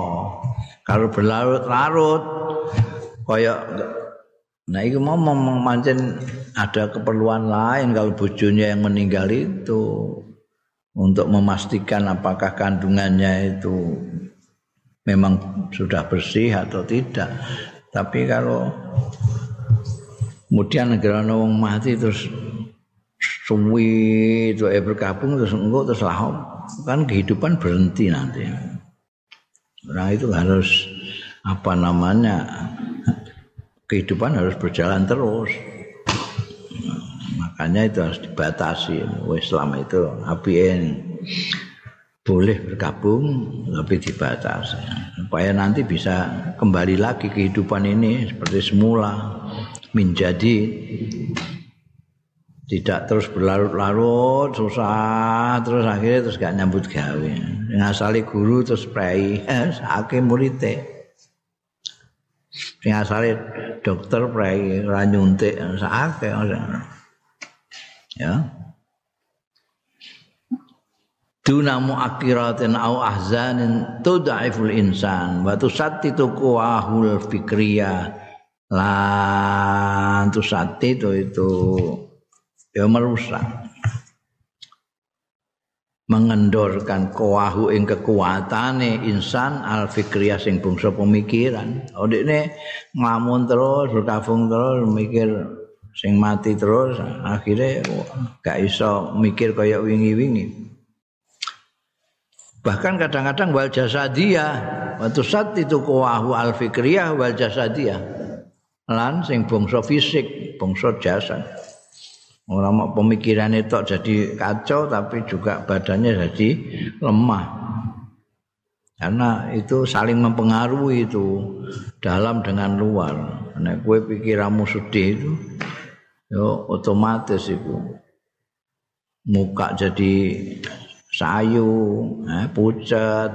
Kalau berlarut-larut kaya Nah itu mau memancing ada keperluan lain kalau bojonya yang meninggal itu untuk memastikan apakah kandungannya itu memang sudah bersih atau tidak. Tapi kalau kemudian negara wong mati terus suwi itu eh bergabung terus enggak terus lah kan kehidupan berhenti nanti. Nah itu harus apa namanya kehidupan harus berjalan terus. Makanya itu harus dibatasi. Islam itu APN boleh bergabung tapi dibatasi supaya nanti bisa kembali lagi kehidupan ini seperti semula menjadi tidak terus berlarut-larut susah terus akhirnya terus gak nyambut gawe ngasali guru terus prei hakim muridnya sing asale dokter prei ora nyuntik sakake ya. Duna muakiratin au ahzanin tudhaiful insan wa tusattitu quwahul fikriya lan tusattitu itu ya merusak mengendorkan kuahu ing kekuatane insan al fikriyah sing bangsa pemikiran. Oh ini nglamun terus berkabung terus mikir sing mati terus akhirnya gak iso mikir kaya wingi-wingi. Bahkan kadang-kadang wal jasadiyah waktu saat itu kuahu al fikriyah wal jasadiyah lan sing bangsa fisik, bangsa jasad. Orang mau pemikiran itu jadi kacau tapi juga badannya jadi lemah. Karena itu saling mempengaruhi itu dalam dengan luar. Nek kue pikiranmu sedih itu, yo otomatis itu muka jadi sayu, eh, pucet,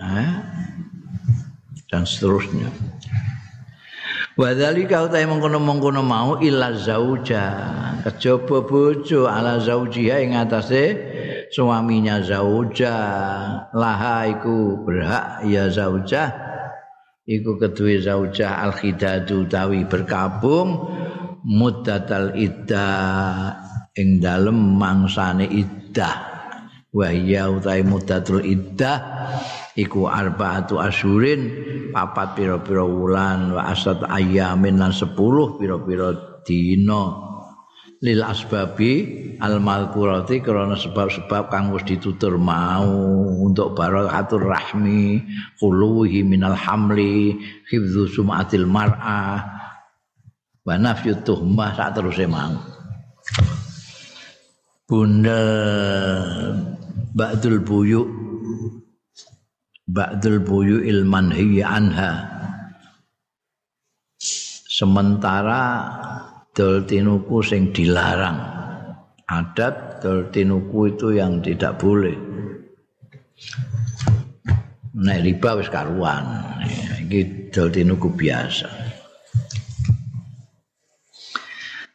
eh, dan seterusnya. Wadhalika utai mengkono-mengkono mau illa zauja. Kejaba bojo ala zaujiha ing atase suaminya zauja. Laha iku berhak ya zauja. Iku kedua zauja al-khidadu tawi berkabung. Muddatal iddah ing dalem mangsane iddah Wahya utai muddatul iddah iku arbaatu asyurin papat pira-pira wulan wa asat ayamin lan 10 pira-pira dina. Lil asbabi al malkurati karena sebab-sebab kang wis ditutur mau untuk barakatur rahmi khuluhi minal hamli hifdzu sumatil mar'ah wa nafyu tuhmah sak teruse mau. Bunda ba'dul buyuk ba'dul ilman anha. Sementara dol tinuku sing dilarang. Adat dol tinuku itu yang tidak boleh. Nek riba wis karuan. Iki dol tinuku biasa.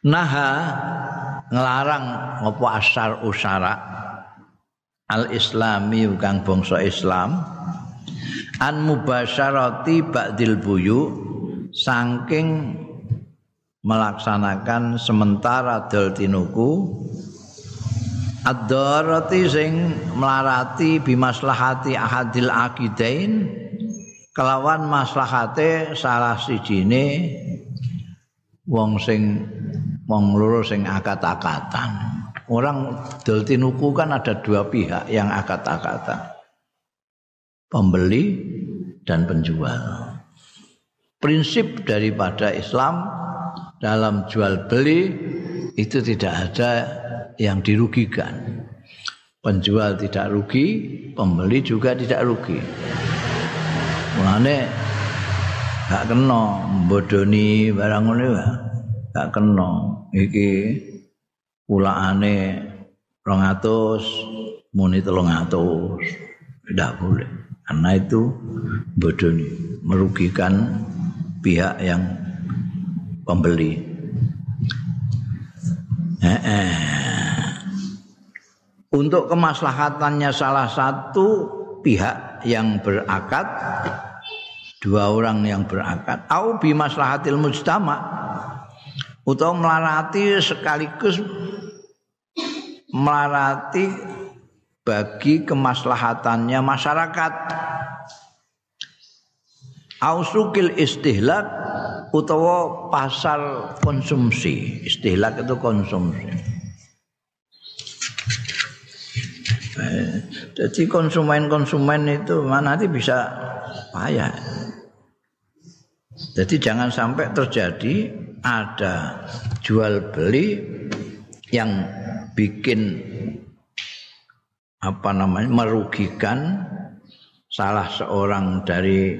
Naha ngelarang apa asar usara. Al islami kang bangsa islam an mubasyarati ba'dil buyu saking melaksanakan sementara dol tinuku ad-darati sing melarati bimaslahati ahadil akidain kelawan maslahate salah sijine wong sing wong loro sing akad-akatan orang dol tinuku kan ada dua pihak yang akad-akatan pembeli dan penjual. Prinsip daripada Islam dalam jual beli itu tidak ada yang dirugikan. Penjual tidak rugi, pembeli juga tidak rugi. Mulane gak kena bodoni barang ngene gak kena iki pulaane 200 muni 300 tidak boleh karena itu bodoh merugikan pihak yang pembeli. Untuk kemaslahatannya salah satu pihak yang berakad dua orang yang berakad au bimaslahatil mujtama atau melarati sekaligus melarati bagi kemaslahatannya masyarakat. Ausukil istihlak utawa pasar konsumsi. Istihlak itu konsumsi. Jadi konsumen-konsumen itu mana nanti bisa payah. Jadi jangan sampai terjadi ada jual beli yang bikin apa namanya merugikan salah seorang dari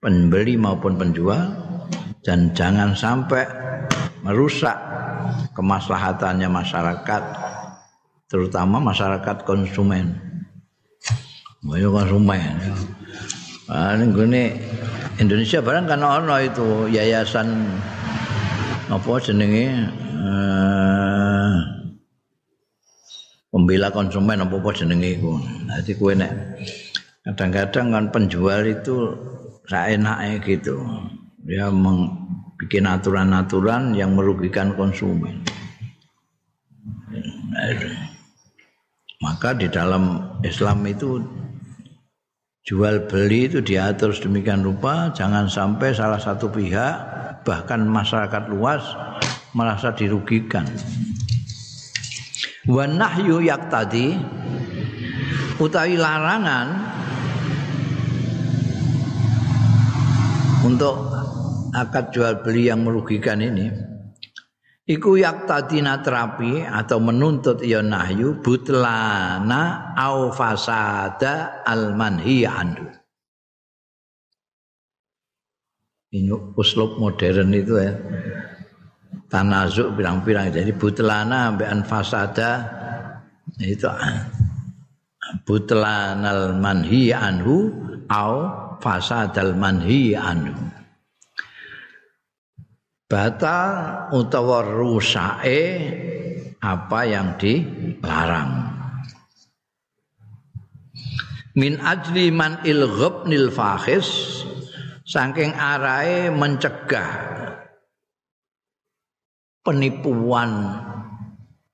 pembeli maupun penjual dan jangan sampai merusak kemaslahatannya masyarakat terutama masyarakat konsumen. Mau konsumen. Ah ini Indonesia barang kan ono itu yayasan apa jenenge uh, pembela konsumen apa apa jenenge iku. Dadi kowe nek kadang-kadang kan penjual itu saenake gitu. Dia bikin aturan-aturan yang merugikan konsumen. Maka di dalam Islam itu jual beli itu diatur sedemikian rupa jangan sampai salah satu pihak bahkan masyarakat luas merasa dirugikan wa nahyu tadi utawi larangan untuk akad jual beli yang merugikan ini iku tadi terapi atau menuntut ya nahyu butlana au fasada al manhi anhu ini uslub modern itu ya tanazuk pirang-pirang jadi butlana ambekan fasada. Itu butlanal manhi anhu au fasadal manhi anhu. Batal utawa rusake apa yang dilarang. Min ajli man ilghabnil fakhis saking arahe mencegah penipuan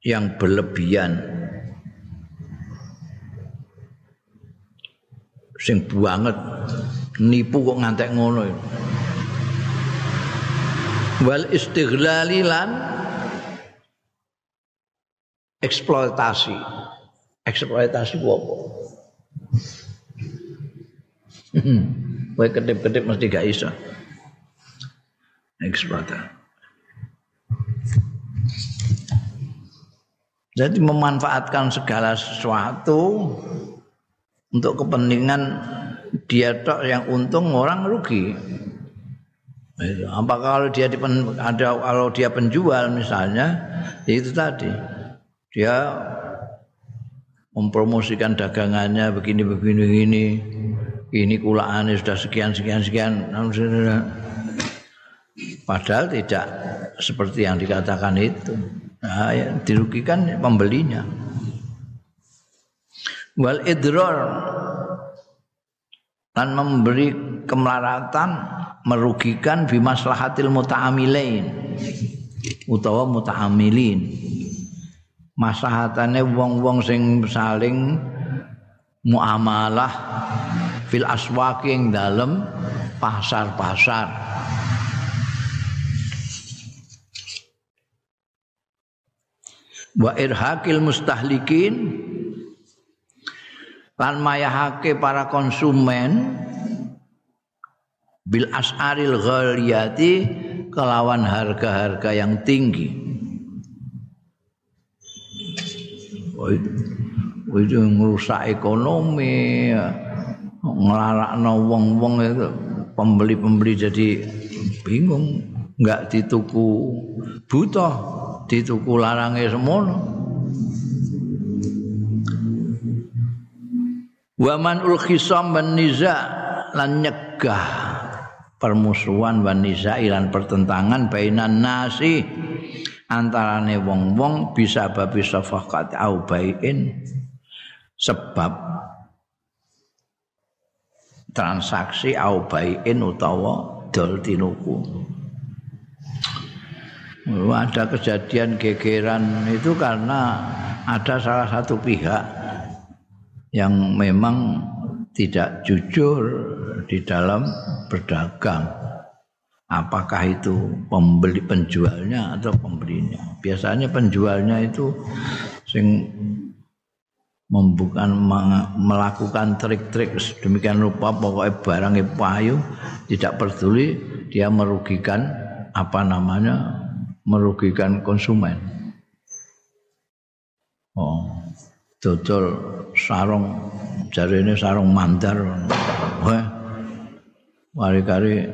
yang berlebihan sing banget nipu kok ngantek ngono wal istighlali lan eksploitasi eksploitasi apa Kowe kedip-kedip mesti gak iso. Eksploitasi. Jadi memanfaatkan segala sesuatu untuk kepentingan dia tok yang untung orang rugi. Apa kalau dia dipen, ada kalau dia penjual misalnya ya itu tadi. Dia mempromosikan dagangannya begini begini begini. Ini kulaannya sudah sekian sekian sekian. Padahal tidak seperti yang dikatakan itu nah, ya, dirugikan pembelinya. Wal idrar dan memberi kemelaratan merugikan bimaslahatil muta'amilain utawa muta'amilin. Maslahatane wong-wong sing saling muamalah fil aswaqi ing dalem pasar-pasar wa irhaqil mustahlikin lan mayahake para konsumen bil as'aril ghaliyati kelawan harga-harga yang tinggi. Oh itu, itu merusak ekonomi, ngelarakno wong-wong itu pembeli-pembeli jadi bingung, enggak dituku butuh, dituku larangnya semono. Waman ul khisam ban niza lan nyegah permusuhan wan niza lan pertentangan bainan nasi antarane wong-wong bisa babi safakat au baiin sebab transaksi au baiin utawa dol tinuku ada kejadian gegeran itu karena ada salah satu pihak yang memang tidak jujur di dalam berdagang. Apakah itu pembeli penjualnya atau pembelinya? Biasanya penjualnya itu sing membuka melakukan trik-trik demikian rupa pokoknya barang payu tidak peduli dia merugikan apa namanya merugikan konsumen. Oh, dodol sarung jarene sarung mandar. Wah mari-kari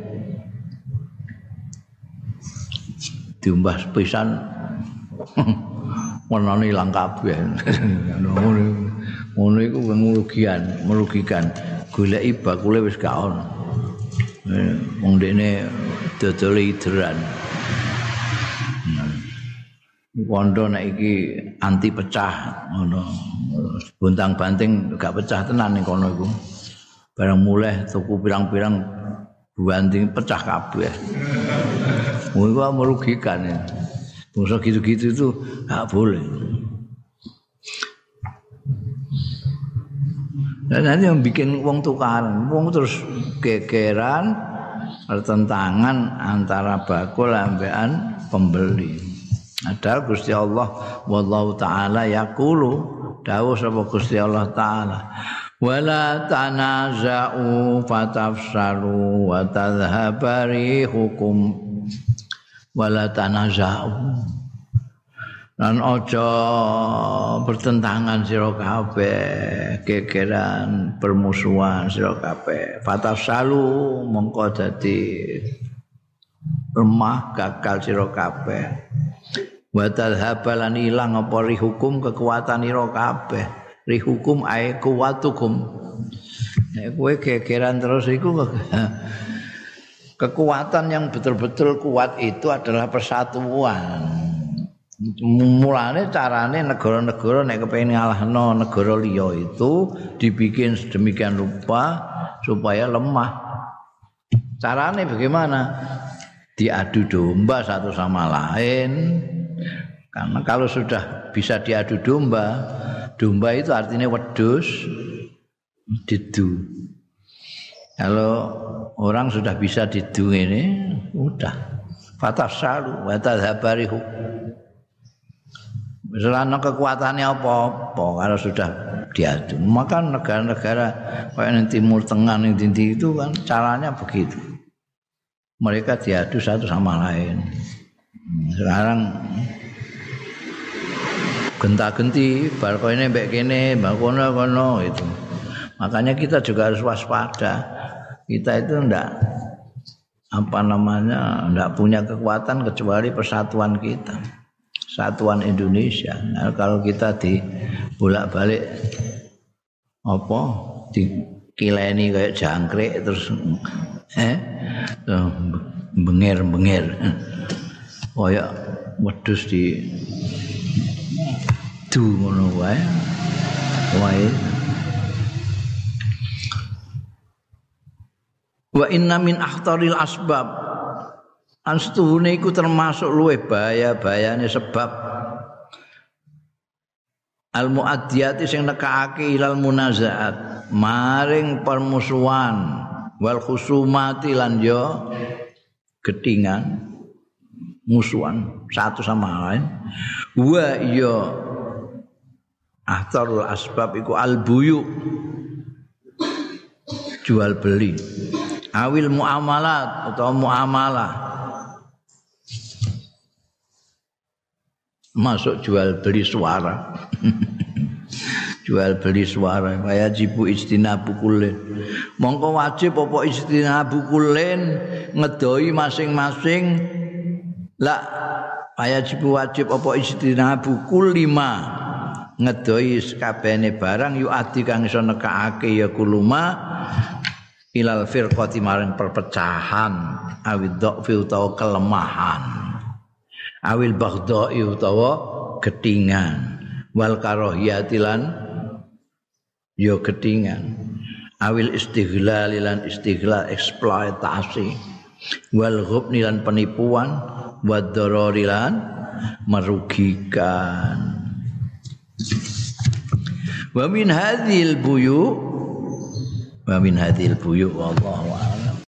diumbah pisan warnane ilang kabeh. Ngono iku merugikan merugikan. Goleki bakule wis gak ono wong dene dodol ideran Wondo nek iki anti pecah ngono. Buntang banting gak pecah tenan ning kono iku. Barang mulai tuku pirang-pirang banting pecah kabeh. Iku merugikan ya. Bungsa gitu-gitu itu gak boleh. Dan nanti yang bikin uang tukaran, uang terus gegeran, pertentangan antara bakul ambean pembeli. Padahal Gusti Allah wallahu taala yaqulu. Dawuh sapa Gusti Allah taala? Wala tanaza'u fatafsalu wa tadhhabari hukum wala tanaza'u. Lan aja bertentangan sira kabeh kekeran permusuhan sira kabeh. Fatafsalu mongko dadi lemah gagal sira kabeh wa tadhhabalan ilang apa hukum kekuatan ira kabeh. Rihukum ay kuwatukum. Nek kowe gegeran terus iku kekuatan yang betul-betul kuat itu adalah persatuan. Mulane carane negara-negara nek kepengin ngalahno negara liya itu dibikin sedemikian rupa supaya lemah. Carane bagaimana? Diadu domba satu sama lain karena kalau sudah bisa diadu domba domba itu artinya wedus didu kalau orang sudah bisa didu ini udah fatasalu wa tadhabarihu Misalnya kekuatannya apa-apa kalau sudah diadu. Maka negara-negara kayak nanti Timur Tengah nanti itu kan caranya begitu. Mereka diadu satu sama lain. Sekarang genta-genti, bar ini mbek kene, mbak kono itu. Makanya kita juga harus waspada. Kita itu ndak apa namanya ndak punya kekuatan kecuali persatuan kita. Satuan Indonesia. Nah, kalau kita di bolak-balik apa di kileni kayak jangkrik terus eh bengir-bengir. Kayak wedhus di du ngono wae. Wae. Wa inna min akhtaril asbab. Anstuhune iku termasuk luwe bahaya-bahayane sebab. Al muaddiyati sing nekake ilal munazaat. Maring permusuhan. Wal khusumati lan yo getingan. Musuhan. Satu sama lain. Wa yo ahtarul asbab iku al buyu. Jual beli. Awil muamalat atau muamalah. Masuk jual beli suara. Jual beli suara. Kaya jibu istinabu kulin. Mongko wajib apa istinabu kulin? Ngedoi masing-masing. Lah kaya jibu wajib apa istinabu kulima ngedoi sekabene barang yu adi kang iso nekake ya kuluma ilal firqati maring perpecahan awid dhaqfi utawa kelemahan. Awil baghdai utawa getingan wal karohiyatilan yo getingan awil istighlal lan istighlal eksploitasi. Wal ghubni lan penipuan wad lan merugikan wa min hadhil buyu wa min hadhil buyu wallahu